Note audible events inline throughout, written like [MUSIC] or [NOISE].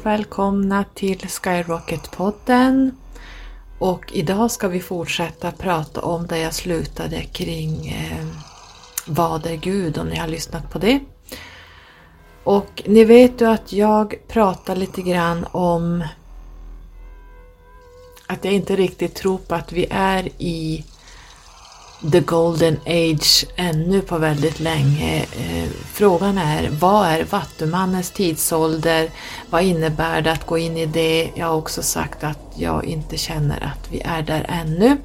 Och välkomna till Skyrocket-podden. Och idag ska vi fortsätta prata om där jag slutade kring eh, Vad är Gud? Om ni har lyssnat på det. Och ni vet ju att jag pratar lite grann om att jag inte riktigt tror på att vi är i the golden age ännu på väldigt länge. Eh, frågan är, vad är Vattumannens tidsålder? Vad innebär det att gå in i det? Jag har också sagt att jag inte känner att vi är där ännu.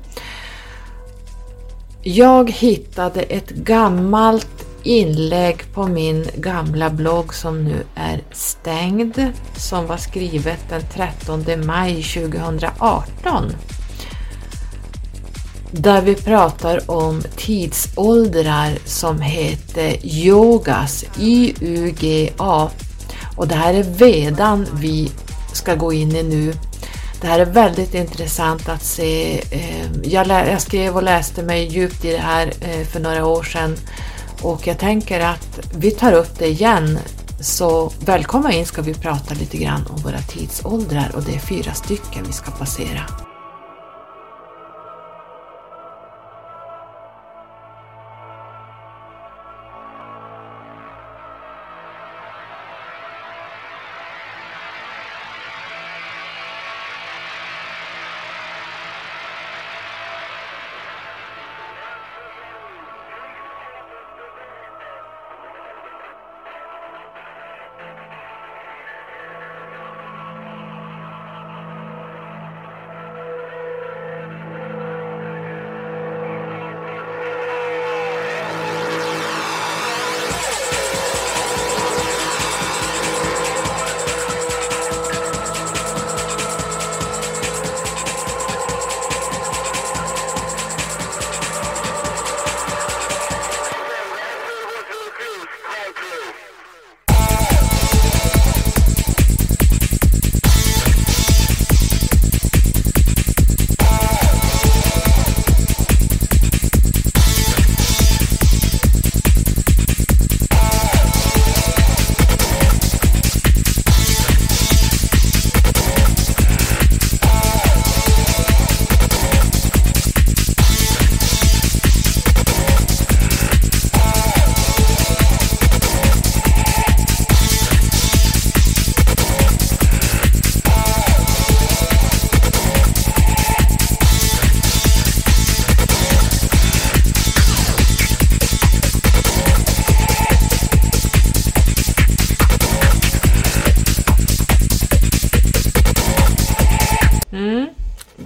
Jag hittade ett gammalt inlägg på min gamla blogg som nu är stängd, som var skrivet den 13 maj 2018 där vi pratar om tidsåldrar som heter yogas, i u g a. Och det här är vedan vi ska gå in i nu. Det här är väldigt intressant att se. Ehm, jag, skrev och läste mig djupt i det här eh, för några år sedan och jag tänker att vi tar upp det igen. Så välkomna in ska vi prata lite grann om våra tidsåldrar och det är fyra stycken vi ska passera.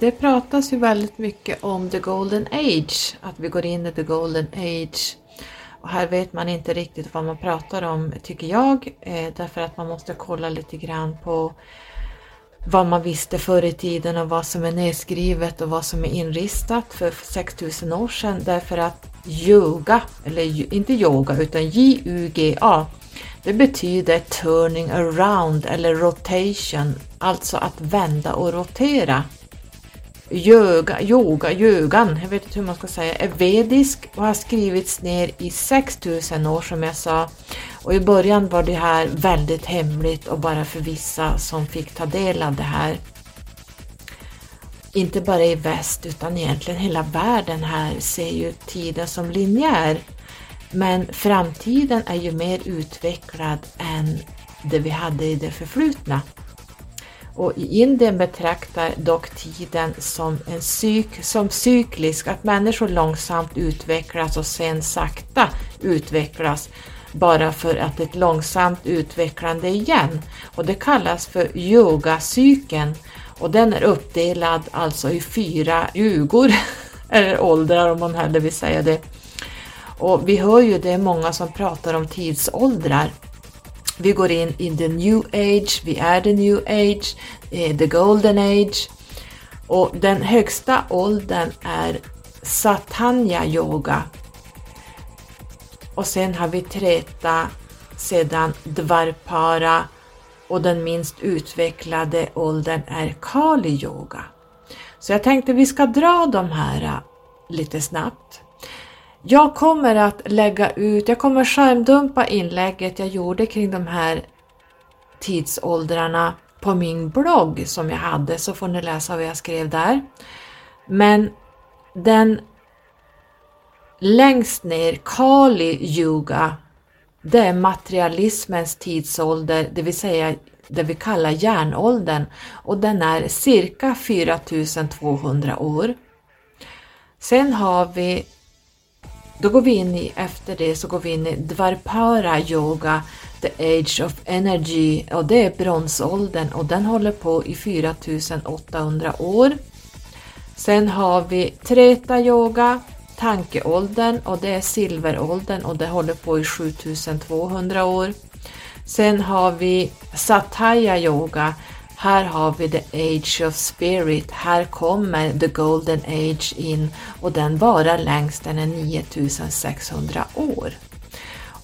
Det pratas ju väldigt mycket om the golden age, att vi går in i the golden age. Och här vet man inte riktigt vad man pratar om, tycker jag, eh, därför att man måste kolla lite grann på vad man visste förr i tiden och vad som är nedskrivet och vad som är inristat för 6000 år sedan. Därför att yoga, eller inte yoga utan J-U-G-A, det betyder turning around eller rotation, alltså att vända och rotera yoga, yoga, yogan, jag vet inte hur man ska säga, är vedisk och har skrivits ner i 6000 år som jag sa. Och i början var det här väldigt hemligt och bara för vissa som fick ta del av det här. Inte bara i väst utan egentligen hela världen här ser ju tiden som linjär. Men framtiden är ju mer utvecklad än det vi hade i det förflutna. Och i Indien betraktar dock tiden som, en psyk, som cyklisk, att människor långsamt utvecklas och sen sakta utvecklas bara för att ett långsamt utvecklande igen. Och det kallas för yogacykeln och den är uppdelad alltså i fyra jugor, [LAUGHS] eller åldrar om man hellre vill säga det. Och vi hör ju det är många som pratar om tidsåldrar vi går in i the new age, vi är the new age, eh, the golden age. Och den högsta åldern är Satanya yoga. Och sen har vi Treta, sedan Dvarpara och den minst utvecklade åldern är Kali yoga. Så jag tänkte vi ska dra de här eh, lite snabbt. Jag kommer att lägga ut, jag kommer skärmdumpa inlägget jag gjorde kring de här tidsåldrarna på min blogg som jag hade så får ni läsa vad jag skrev där. Men den längst ner, Kali Yuga, det är materialismens tidsålder, det vill säga det vi kallar järnåldern och den är cirka 4200 år. Sen har vi, då går vi in i, efter det så går vi in i Dvarpara yoga, the age of energy och det är bronsåldern och den håller på i 4800 år. Sen har vi Treta yoga, tankeåldern och det är silveråldern och det håller på i 7200 år. Sen har vi Sataya yoga. Här har vi the age of spirit. Här kommer the golden age in och den varar längst, den är 9600 år.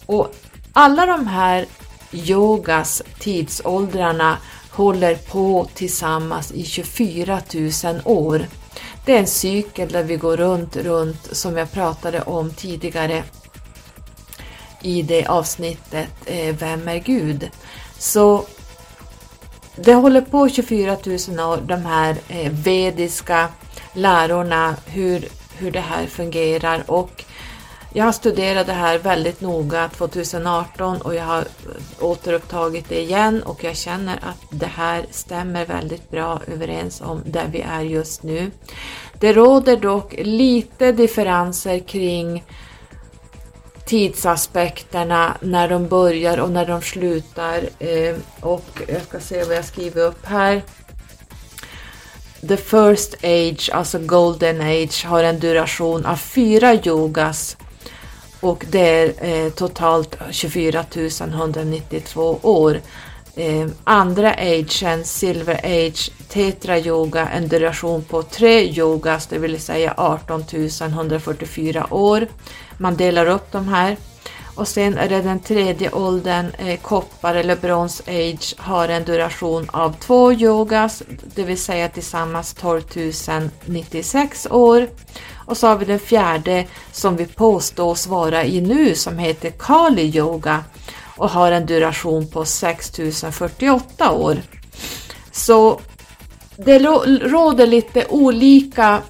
Och alla de här yogas tidsåldrarna håller på tillsammans i 24 000 år. Det är en cykel där vi går runt, runt som jag pratade om tidigare i det avsnittet eh, Vem är Gud? Så det håller på 24 000 år, de här eh, vediska lärorna, hur, hur det här fungerar och jag har studerat det här väldigt noga 2018 och jag har återupptagit det igen och jag känner att det här stämmer väldigt bra överens om där vi är just nu. Det råder dock lite differenser kring tidsaspekterna när de börjar och när de slutar. Eh, och jag ska se vad jag skriver upp här. The first age, alltså golden age, har en duration av fyra yogas och det är eh, totalt 24 192 år. Eh, andra agen, silver age, tetra yoga, en duration på tre yogas, det vill säga 18 144 år. Man delar upp de här. Och sen är det den tredje åldern, eh, koppar eller brons age, har en duration av två yogas, det vill säga tillsammans 12 096 år. Och så har vi den fjärde som vi påstås vara i nu som heter Kali yoga och har en duration på 6048 år. Så det råder lite olika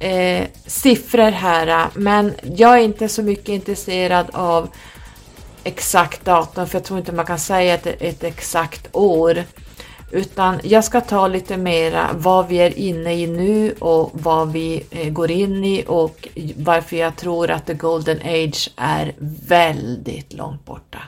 eh, siffror här, eh, men jag är inte så mycket intresserad av exakt datum, för jag tror inte man kan säga ett, ett exakt år. Utan jag ska ta lite mera eh, vad vi är inne i nu och vad vi eh, går in i och varför jag tror att the golden age är väldigt långt borta.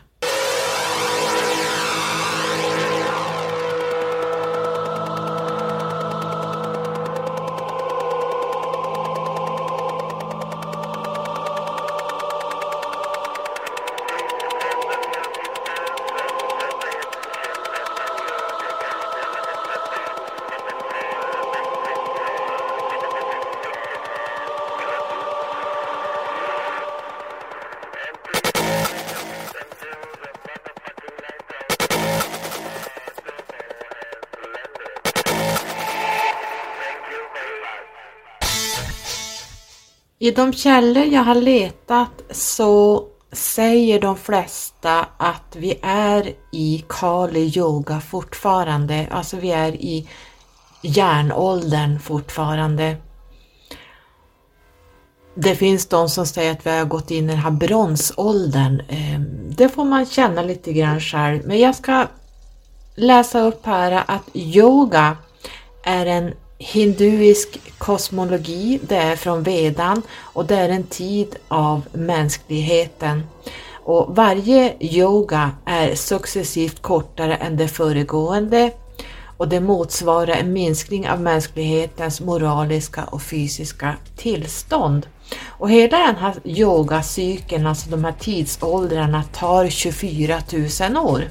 I de källor jag har letat så säger de flesta att vi är i Kali yoga fortfarande, alltså vi är i järnåldern fortfarande. Det finns de som säger att vi har gått in i den här bronsåldern. Ehm, det får man känna lite grann själv, men jag ska läsa upp här att yoga är en hinduisk kosmologi, det är från vedan och det är en tid av mänskligheten. Och varje yoga är successivt kortare än det föregående och det motsvarar en minskning av mänsklighetens moraliska och fysiska tillstånd. Och hela den här yogacykeln, alltså de här tidsåldrarna, tar 24 000 år.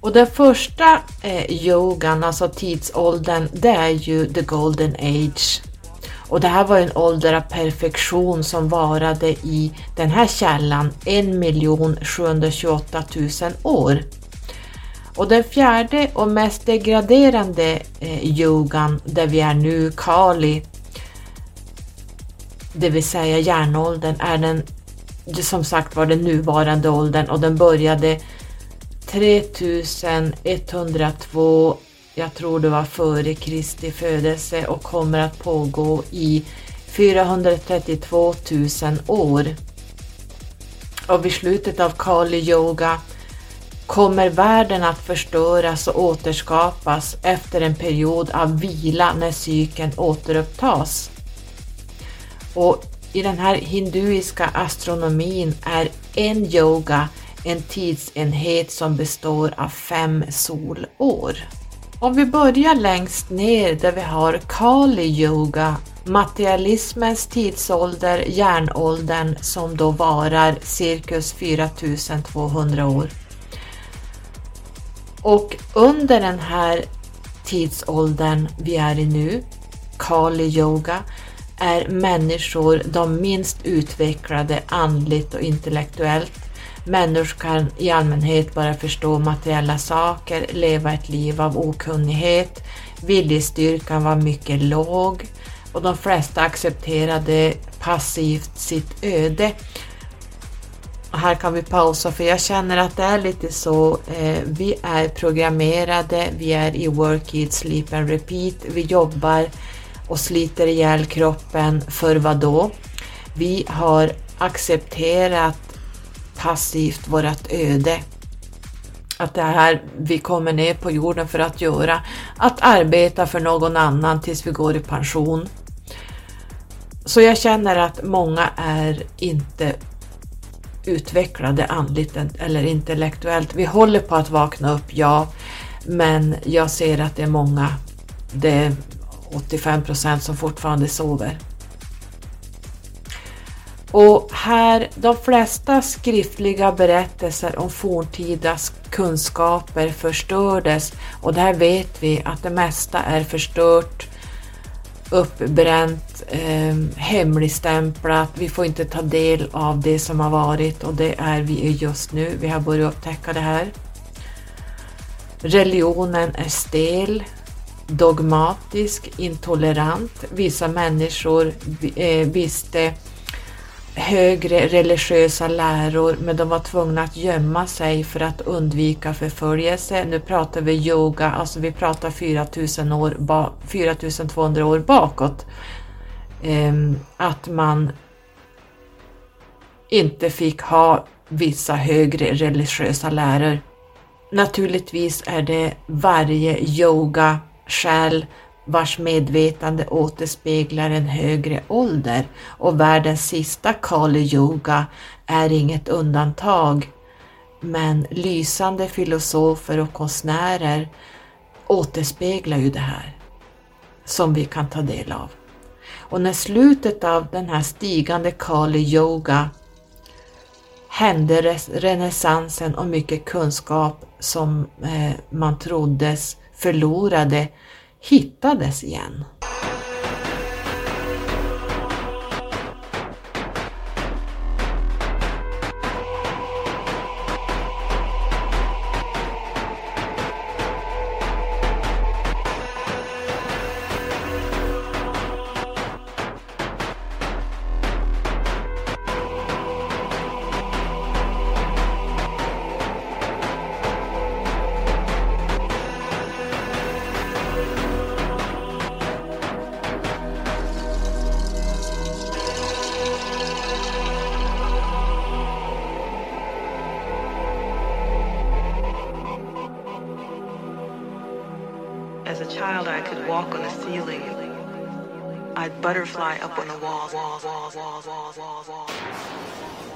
Och den första eh, yogan, alltså tidsåldern, det är ju the golden age. Och det här var en ålder av perfektion som varade i den här källan 1 728 000 år. Och den fjärde och mest degraderande eh, yogan där vi är nu, Kali, det vill säga järnåldern, är den som sagt var den nuvarande åldern och den började 3102, jag tror det var före Kristi födelse och kommer att pågå i 432 000 år. Och vid slutet av Kali Yoga kommer världen att förstöras och återskapas efter en period av vila när cykeln återupptas. Och i den här hinduiska astronomin är en yoga en tidsenhet som består av fem solår. Om vi börjar längst ner där vi har Kali Yoga, materialismens tidsålder, järnåldern som då varar cirkus 4200 år. Och under den här tidsåldern vi är i nu, Kali Yoga, är människor de minst utvecklade andligt och intellektuellt. Människor kan i allmänhet bara förstå materiella saker, leva ett liv av okunnighet, viljestyrkan var mycket låg och de flesta accepterade passivt sitt öde. Här kan vi pausa för jag känner att det är lite så, eh, vi är programmerade, vi är i work, eat, sleep and repeat, vi jobbar och sliter ihjäl kroppen för vad då? Vi har accepterat passivt vårt öde. Att det här vi kommer ner på jorden för att göra, att arbeta för någon annan tills vi går i pension. Så jag känner att många är inte utvecklade andligt eller intellektuellt. Vi håller på att vakna upp, ja, men jag ser att det är många, det är 85 procent som fortfarande sover. Och här, de flesta skriftliga berättelser om forntida kunskaper förstördes och där vet vi att det mesta är förstört, uppbränt, eh, hemligstämplat, vi får inte ta del av det som har varit och det är vi just nu. Vi har börjat upptäcka det här. Religionen är stel, dogmatisk, intolerant. Vissa människor eh, visste högre religiösa läror men de var tvungna att gömma sig för att undvika förföljelse. Nu pratar vi yoga, alltså vi pratar 4000 år, 4200 år bakåt. Ehm, att man inte fick ha vissa högre religiösa läror. Naturligtvis är det varje yoga själ vars medvetande återspeglar en högre ålder och världens sista Kali Yoga är inget undantag. Men lysande filosofer och konstnärer återspeglar ju det här som vi kan ta del av. Och när slutet av den här stigande Kali Yoga hände renässansen och mycket kunskap som eh, man troddes förlorade hittades igen.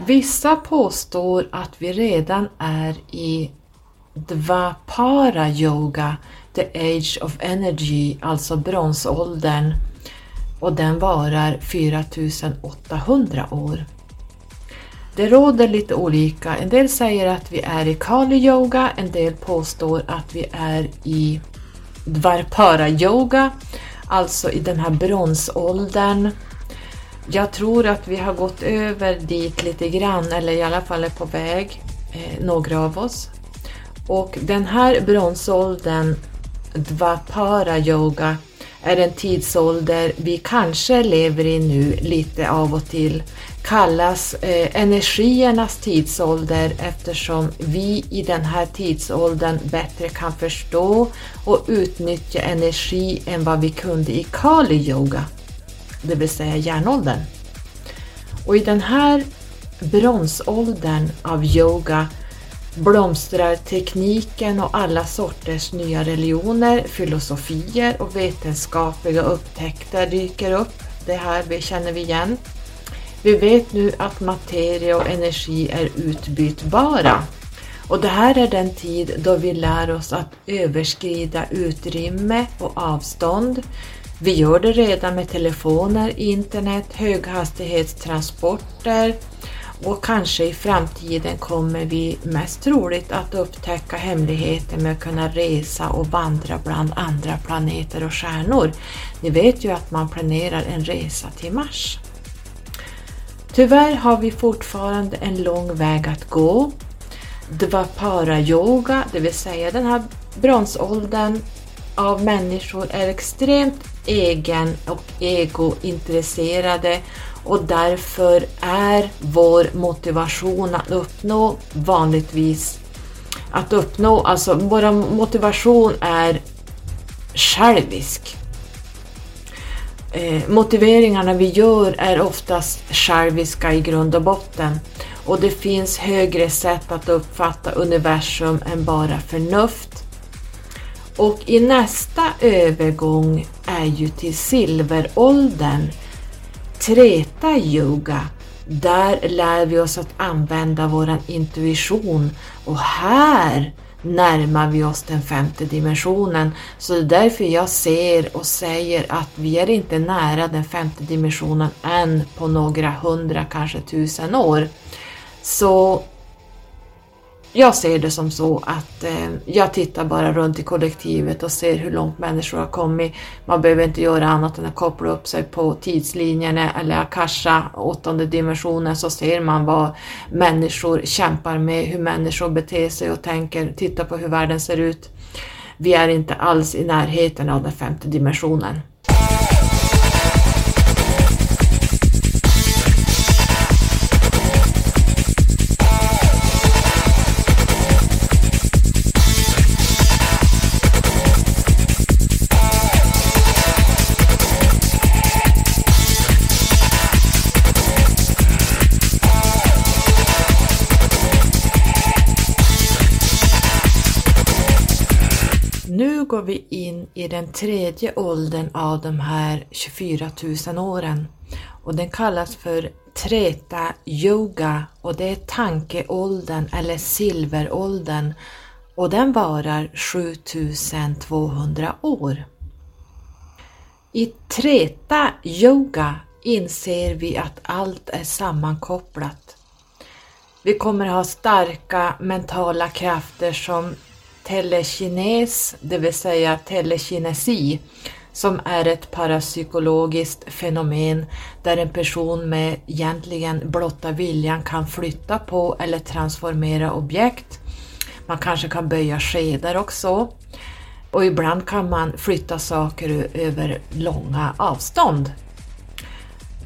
Vissa påstår att vi redan är i Dvapara Yoga, the age of energy, alltså bronsåldern och den varar 4800 år. Det råder lite olika. En del säger att vi är i Kali Yoga, en del påstår att vi är i Dvarpara Yoga, alltså i den här bronsåldern jag tror att vi har gått över dit lite grann, eller i alla fall är på väg, eh, några av oss. Och den här bronsåldern, Dvapara yoga, är en tidsålder vi kanske lever i nu lite av och till. kallas eh, energiernas tidsålder eftersom vi i den här tidsåldern bättre kan förstå och utnyttja energi än vad vi kunde i Kali yoga, det vill säga järnåldern. Och i den här bronsåldern av yoga blomstrar tekniken och alla sorters nya religioner, filosofier och vetenskapliga upptäckter dyker upp. Det här vi känner vi igen. Vi vet nu att materia och energi är utbytbara. Och det här är den tid då vi lär oss att överskrida utrymme och avstånd. Vi gör det redan med telefoner, internet, höghastighetstransporter och kanske i framtiden kommer vi mest troligt att upptäcka hemligheten med att kunna resa och vandra bland andra planeter och stjärnor. Ni vet ju att man planerar en resa till Mars. Tyvärr har vi fortfarande en lång väg att gå. Dvapara-yoga, det vill säga den här bronsåldern av människor är extremt egen och egointresserade och därför är vår motivation att uppnå vanligtvis att uppnå, alltså vår motivation är självisk. Eh, motiveringarna vi gör är oftast själviska i grund och botten och det finns högre sätt att uppfatta universum än bara förnuft. Och i nästa övergång är ju till silveråldern, Treta yoga, där lär vi oss att använda vår intuition och här närmar vi oss den femte dimensionen. Så det är därför jag ser och säger att vi är inte nära den femte dimensionen än på några hundra, kanske tusen år. Så jag ser det som så att eh, jag tittar bara runt i kollektivet och ser hur långt människor har kommit. Man behöver inte göra annat än att koppla upp sig på tidslinjerna eller Akasha, åttonde dimensionen, så ser man vad människor kämpar med, hur människor beter sig och tänker, titta på hur världen ser ut. Vi är inte alls i närheten av den femte dimensionen. Vi in i den tredje åldern av de här 24 000 åren och den kallas för Treta Yoga och det är tankeåldern eller silveråldern och den varar 7200 år. I Treta Yoga inser vi att allt är sammankopplat. Vi kommer ha starka mentala krafter som telekines, det vill säga telekinesi, som är ett parapsykologiskt fenomen där en person med egentligen blotta viljan kan flytta på eller transformera objekt. Man kanske kan böja skedar också. Och ibland kan man flytta saker över långa avstånd.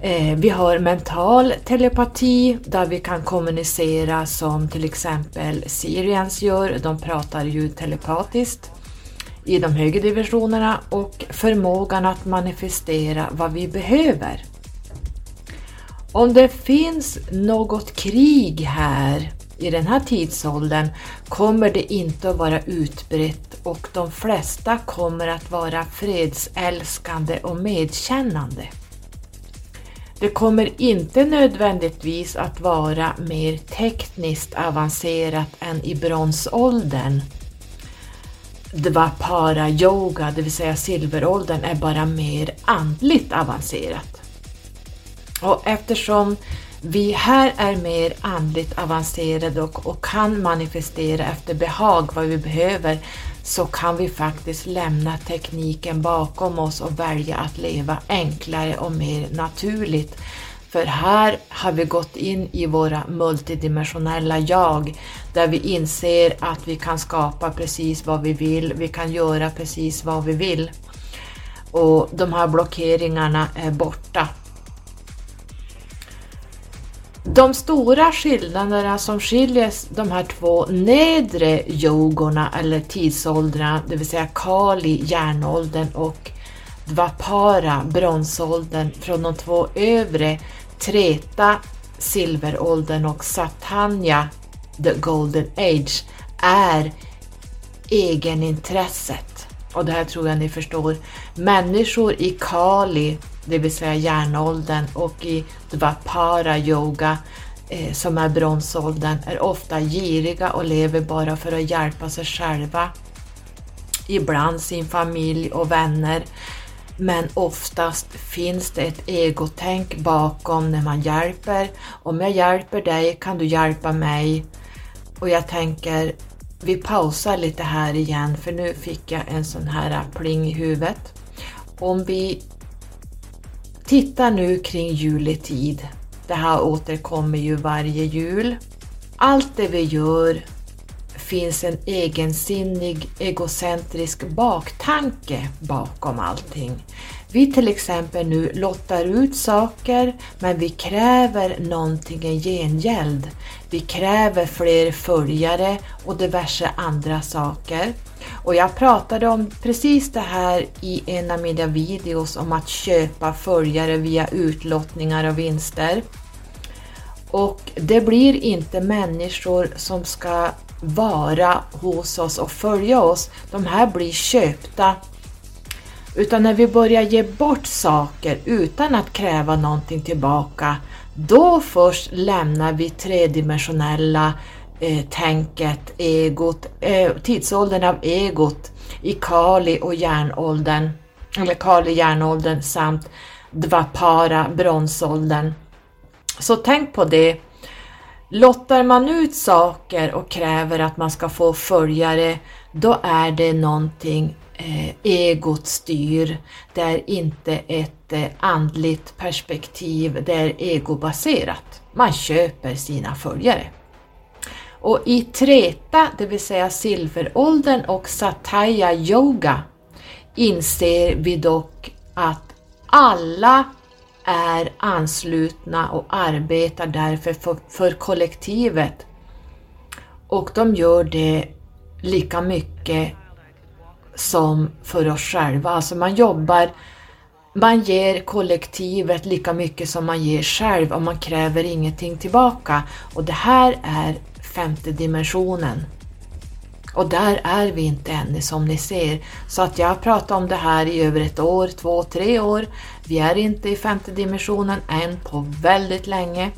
Eh, vi har mental telepati där vi kan kommunicera som till exempel Sirians gör, de pratar ju telepatiskt i de högre divisionerna och förmågan att manifestera vad vi behöver. Om det finns något krig här i den här tidsåldern kommer det inte att vara utbrett och de flesta kommer att vara fredsälskande och medkännande. Det kommer inte nödvändigtvis att vara mer tekniskt avancerat än i bronsåldern. Dvapara yoga, det vill säga silveråldern, är bara mer andligt avancerat. Och eftersom vi här är mer andligt avancerade och, och kan manifestera efter behag vad vi behöver så kan vi faktiskt lämna tekniken bakom oss och välja att leva enklare och mer naturligt. För här har vi gått in i våra multidimensionella jag där vi inser att vi kan skapa precis vad vi vill, vi kan göra precis vad vi vill. Och de här blockeringarna är borta. De stora skillnaderna som skiljer de här två nedre yogorna eller tidsåldrarna, det vill säga Kali, järnåldern och Dvapara, bronsåldern, från de två övre, Treta, silveråldern och Satanya, the golden age, är egenintresset. Och det här tror jag ni förstår. Människor i Kali, det vill säga järnåldern, och i Dvapara yoga, eh, som är bronsåldern, är ofta giriga och lever bara för att hjälpa sig själva. Ibland sin familj och vänner. Men oftast finns det ett egotänk bakom när man hjälper. Om jag hjälper dig kan du hjälpa mig. Och jag tänker, vi pausar lite här igen för nu fick jag en sån här pling i huvudet. Om vi Titta nu kring juletid. Det här återkommer ju varje jul. Allt det vi gör finns en egensinnig, egocentrisk baktanke bakom allting. Vi till exempel nu lottar ut saker men vi kräver någonting i gengäld. Vi kräver fler följare och diverse andra saker. Och jag pratade om precis det här i en av mina videos om att köpa följare via utlottningar och vinster. Och det blir inte människor som ska vara hos oss och följa oss. De här blir köpta. Utan när vi börjar ge bort saker utan att kräva någonting tillbaka, då först lämnar vi tredimensionella eh, tänket, egot, eh, tidsåldern av egot i Kali och järnåldern, eller Kali järnåldern samt Dvapara bronsåldern. Så tänk på det Lottar man ut saker och kräver att man ska få följare, då är det någonting eh, egot styr. Det är inte ett eh, andligt perspektiv, det är egobaserat. Man köper sina följare. Och i Treta, det vill säga silveråldern och Sataya yoga, inser vi dock att alla är anslutna och arbetar därför för, för kollektivet. Och de gör det lika mycket som för oss själva. Alltså man jobbar, man ger kollektivet lika mycket som man ger själv och man kräver ingenting tillbaka. Och det här är femte dimensionen. Och där är vi inte ännu som ni ser. Så att jag har pratat om det här i över ett år, två, tre år. Vi är inte i femte dimensionen än på väldigt länge.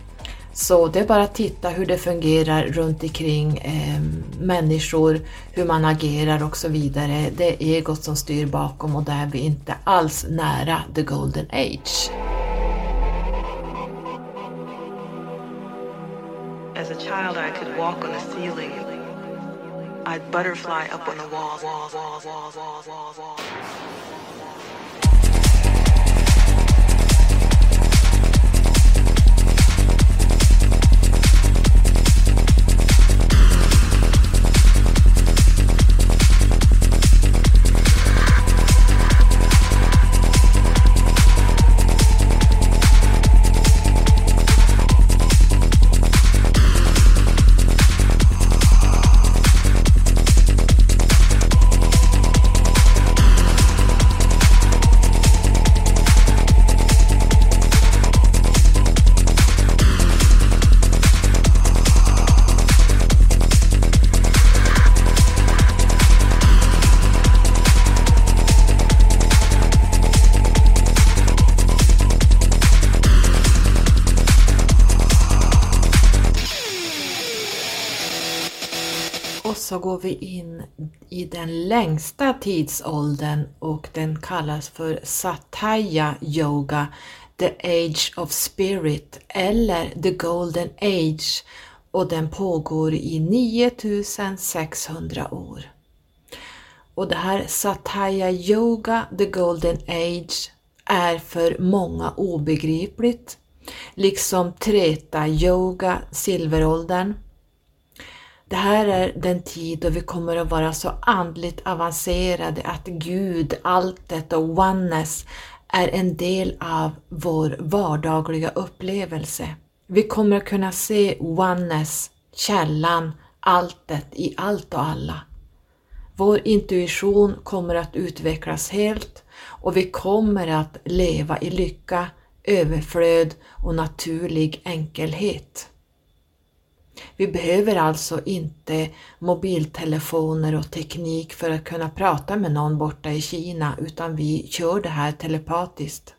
Så det är bara att titta hur det fungerar runt omkring eh, människor, hur man agerar och så vidare. Det är egot som styr bakom och där är vi inte alls nära the golden age. As a child I could walk on a ceiling. I'd butterfly up on the wall, wall, wall, wall, så går vi in i den längsta tidsåldern och den kallas för Sataya Yoga, The Age of Spirit eller The Golden Age och den pågår i 9600 år. Och det här Sataya Yoga, The Golden Age, är för många obegripligt, liksom Treta Yoga, silveråldern. Det här är den tid då vi kommer att vara så andligt avancerade att Gud, alltet och oneness är en del av vår vardagliga upplevelse. Vi kommer att kunna se oneness, källan, alltet i allt och alla. Vår intuition kommer att utvecklas helt och vi kommer att leva i lycka, överflöd och naturlig enkelhet. Vi behöver alltså inte mobiltelefoner och teknik för att kunna prata med någon borta i Kina utan vi kör det här telepatiskt.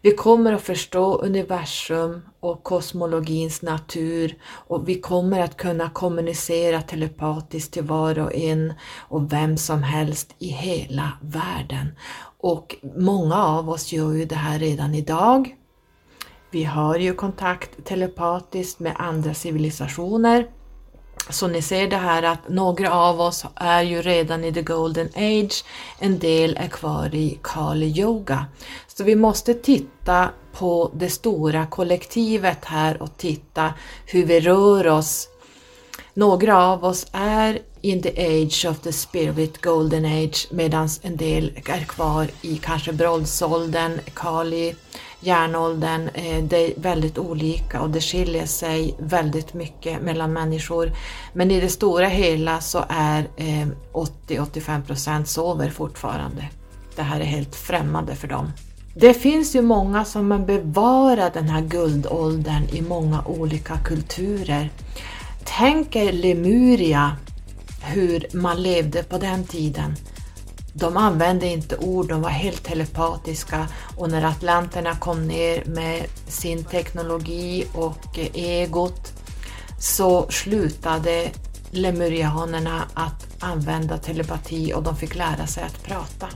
Vi kommer att förstå universum och kosmologins natur och vi kommer att kunna kommunicera telepatiskt till var och en och vem som helst i hela världen. Och många av oss gör ju det här redan idag. Vi har ju kontakt telepatiskt med andra civilisationer. Så ni ser det här att några av oss är ju redan i the golden age, en del är kvar i Kali yoga. Så vi måste titta på det stora kollektivet här och titta hur vi rör oss. Några av oss är in the age of the spirit, golden age, medan en del är kvar i kanske bronsåldern, Kali, järnåldern. Eh, det är väldigt olika och det skiljer sig väldigt mycket mellan människor. Men i det stora hela så är eh, 80-85% sover fortfarande. Det här är helt främmande för dem. Det finns ju många som bevarar den här guldåldern i många olika kulturer. Tänk er Lemuria, hur man levde på den tiden. De använde inte ord, de var helt telepatiska och när atlanterna kom ner med sin teknologi och egot så slutade lemurianerna att använda telepati och de fick lära sig att prata.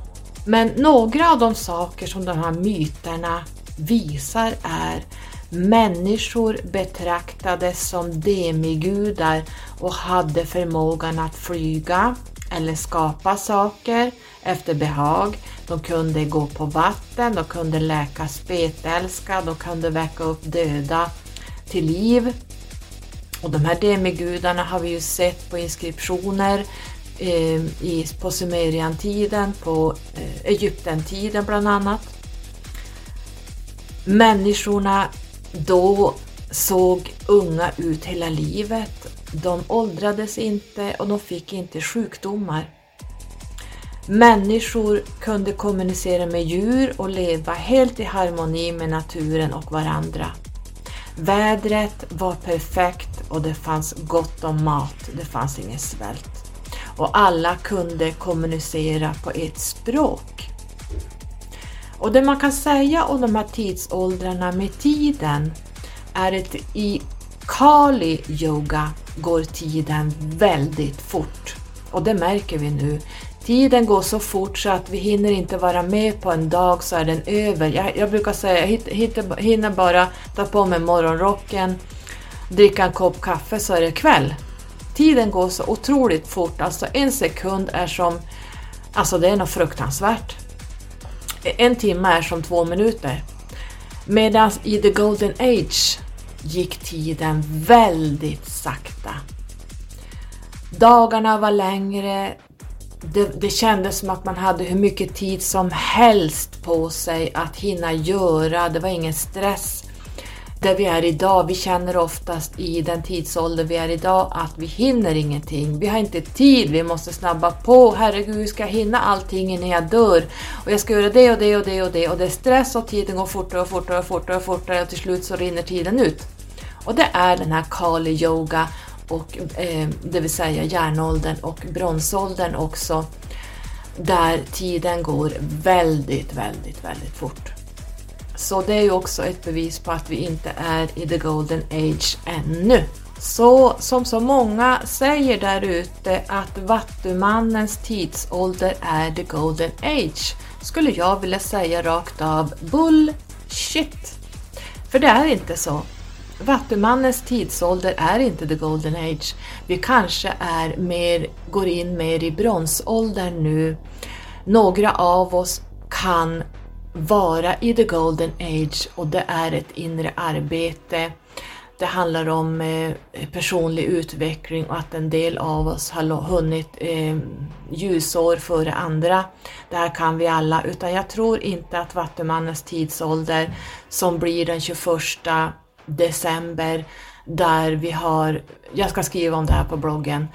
Men några av de saker som de här myterna visar är människor betraktades som demigudar och hade förmågan att flyga eller skapa saker efter behag. De kunde gå på vatten, de kunde läka spetälska, de kunde väcka upp döda till liv. Och de här demigudarna har vi ju sett på inskriptioner eh, i, på Sumerian-tiden, på eh, Egypten-tiden bland annat. Människorna då såg unga ut hela livet. De åldrades inte och de fick inte sjukdomar. Människor kunde kommunicera med djur och leva helt i harmoni med naturen och varandra. Vädret var perfekt och det fanns gott om mat, det fanns ingen svält. Och alla kunde kommunicera på ett språk. Och det man kan säga om de här tidsåldrarna med tiden är att i Kali yoga går tiden väldigt fort. Och det märker vi nu. Tiden går så fort så att vi hinner inte vara med på en dag så är den över. Jag, jag brukar säga jag hinner bara ta på mig morgonrocken, dricka en kopp kaffe så är det kväll. Tiden går så otroligt fort, alltså en sekund är som, alltså det är något fruktansvärt. En timme är som två minuter. Medan i the golden age gick tiden väldigt sakta. Dagarna var längre, det, det kändes som att man hade hur mycket tid som helst på sig att hinna göra, det var ingen stress. Där vi är idag, vi känner oftast i den tidsålder vi är idag att vi hinner ingenting. Vi har inte tid, vi måste snabba på. Herregud, hur ska jag hinna allting innan jag dör? Och jag ska göra det och det och det och det och det är stress och tiden går fortare och fortare och fortare och fortare och till slut så rinner tiden ut. Och det är den här Kali Yoga och eh, det vill säga järnåldern och bronsåldern också, där tiden går väldigt, väldigt, väldigt fort. Så det är ju också ett bevis på att vi inte är i the golden age ännu. Så som så många säger där ute att Vattumannens tidsålder är the golden age, skulle jag vilja säga rakt av bullshit. För det är inte så. Vattumannens tidsålder är inte the golden age. Vi kanske är mer, går in mer i bronsåldern nu. Några av oss kan vara i the golden age och det är ett inre arbete. Det handlar om eh, personlig utveckling och att en del av oss har hunnit eh, ljusår före andra. Det här kan vi alla, utan jag tror inte att Vattumannens tidsålder som blir den 21 december där vi har, jag ska skriva om det här på bloggen,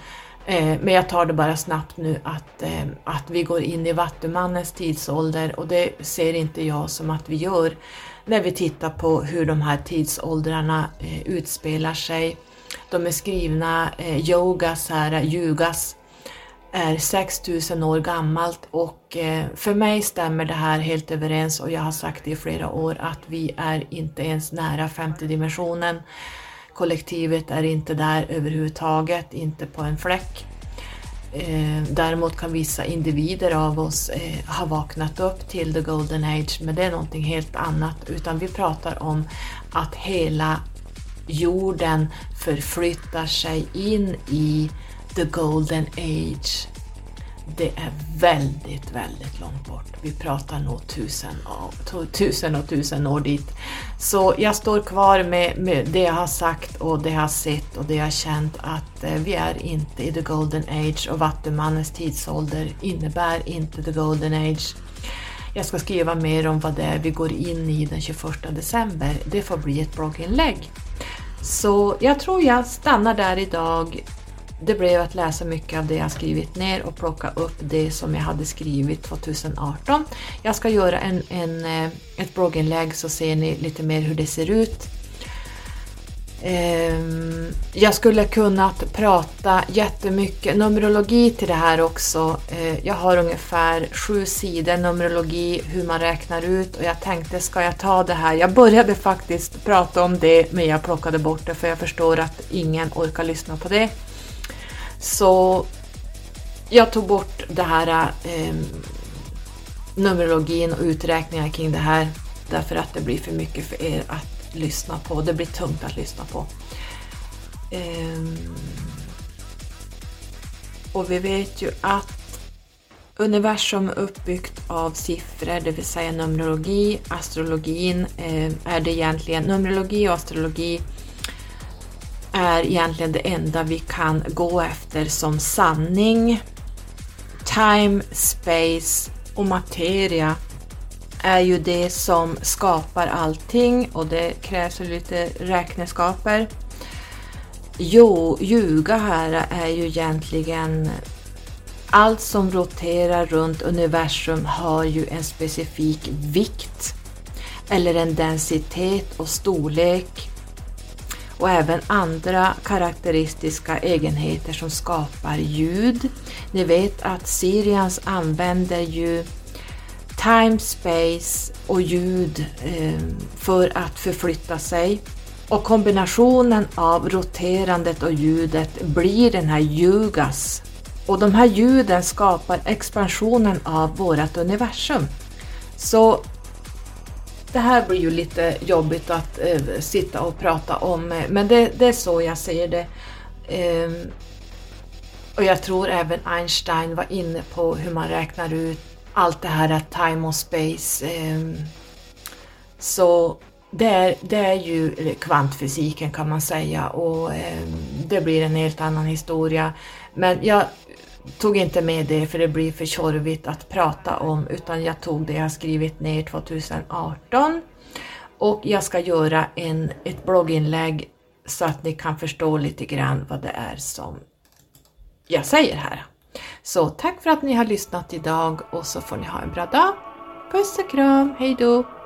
Eh, men jag tar det bara snabbt nu att, eh, att vi går in i Vattumannens tidsålder och det ser inte jag som att vi gör när vi tittar på hur de här tidsåldrarna eh, utspelar sig. De är skrivna, eh, yogas här, yugas, är 6000 år gammalt och eh, för mig stämmer det här helt överens och jag har sagt det i flera år att vi är inte ens nära femte dimensionen. Kollektivet är inte där överhuvudtaget, inte på en fläck. Eh, däremot kan vissa individer av oss eh, ha vaknat upp till the golden age, men det är någonting helt annat, utan vi pratar om att hela jorden förflyttar sig in i the golden age. Det är väldigt, väldigt långt bort. Vi pratar nog tusen och tusen, och tusen år dit. Så jag står kvar med, med, det jag har sagt och det jag har sett och det jag har känt att eh, vi är inte i the golden age och Vattumannens tidsålder innebär inte the golden age. Jag ska skriva mer om vad det är vi går in i den 21 december. Det får bli ett blogginlägg. Så jag tror jag stannar där idag det blev att läsa mycket av det jag skrivit ner och plocka upp det som jag hade skrivit 2018. Jag ska göra en, en, eh, ett blogginlägg så ser ni lite mer hur det ser ut. Ehm, jag skulle kunnat prata jättemycket numerologi till det här också. Eh, jag har ungefär sju sidor numerologi, hur man räknar ut och jag tänkte, ska jag ta det här? Jag började faktiskt prata om det men jag plockade bort det för jag förstår att ingen orkar lyssna på det. Så jag tog bort det här eh, numerologin och uträkningar kring det här därför att det blir för mycket för er att lyssna på. Det blir tungt att lyssna på. Eh, och vi vet ju att universum är uppbyggt av siffror, det vill säga numerologi, astrologin eh, är det egentligen, numerologi och astrologi är egentligen det enda vi kan gå efter som sanning. Time, space och materia är ju det som skapar allting och det krävs lite räkneskaper. Jo, ljuga här är ju egentligen allt som roterar runt universum har ju en specifik vikt eller en densitet och storlek och även andra karaktäristiska egenheter som skapar ljud. Ni vet att Sirians använder ju time, space och ljud eh, för att förflytta sig. Och kombinationen av roterandet och ljudet blir den här ljugas. Och de här ljuden skapar expansionen av vårt universum. Så det här blir ju lite jobbigt att eh, sitta och prata om, eh, men det, det, är så jag ser det. Eh, och jag tror även Einstein var inne på hur man räknar ut allt det här att time och space. Eh, så det är, det är ju kvantfysiken kan man säga och ehm, det blir en helt annan historia. Men jag tog inte med det för det blir för tjorvigt att prata om utan jag tog det jag skrivit ner 2018 och jag ska göra en, ett blogginlägg så att ni kan förstå lite grann vad det är som jag säger här. Så tack för att ni har lyssnat idag och så får ni ha en bra dag. Puss och kram, hejdå!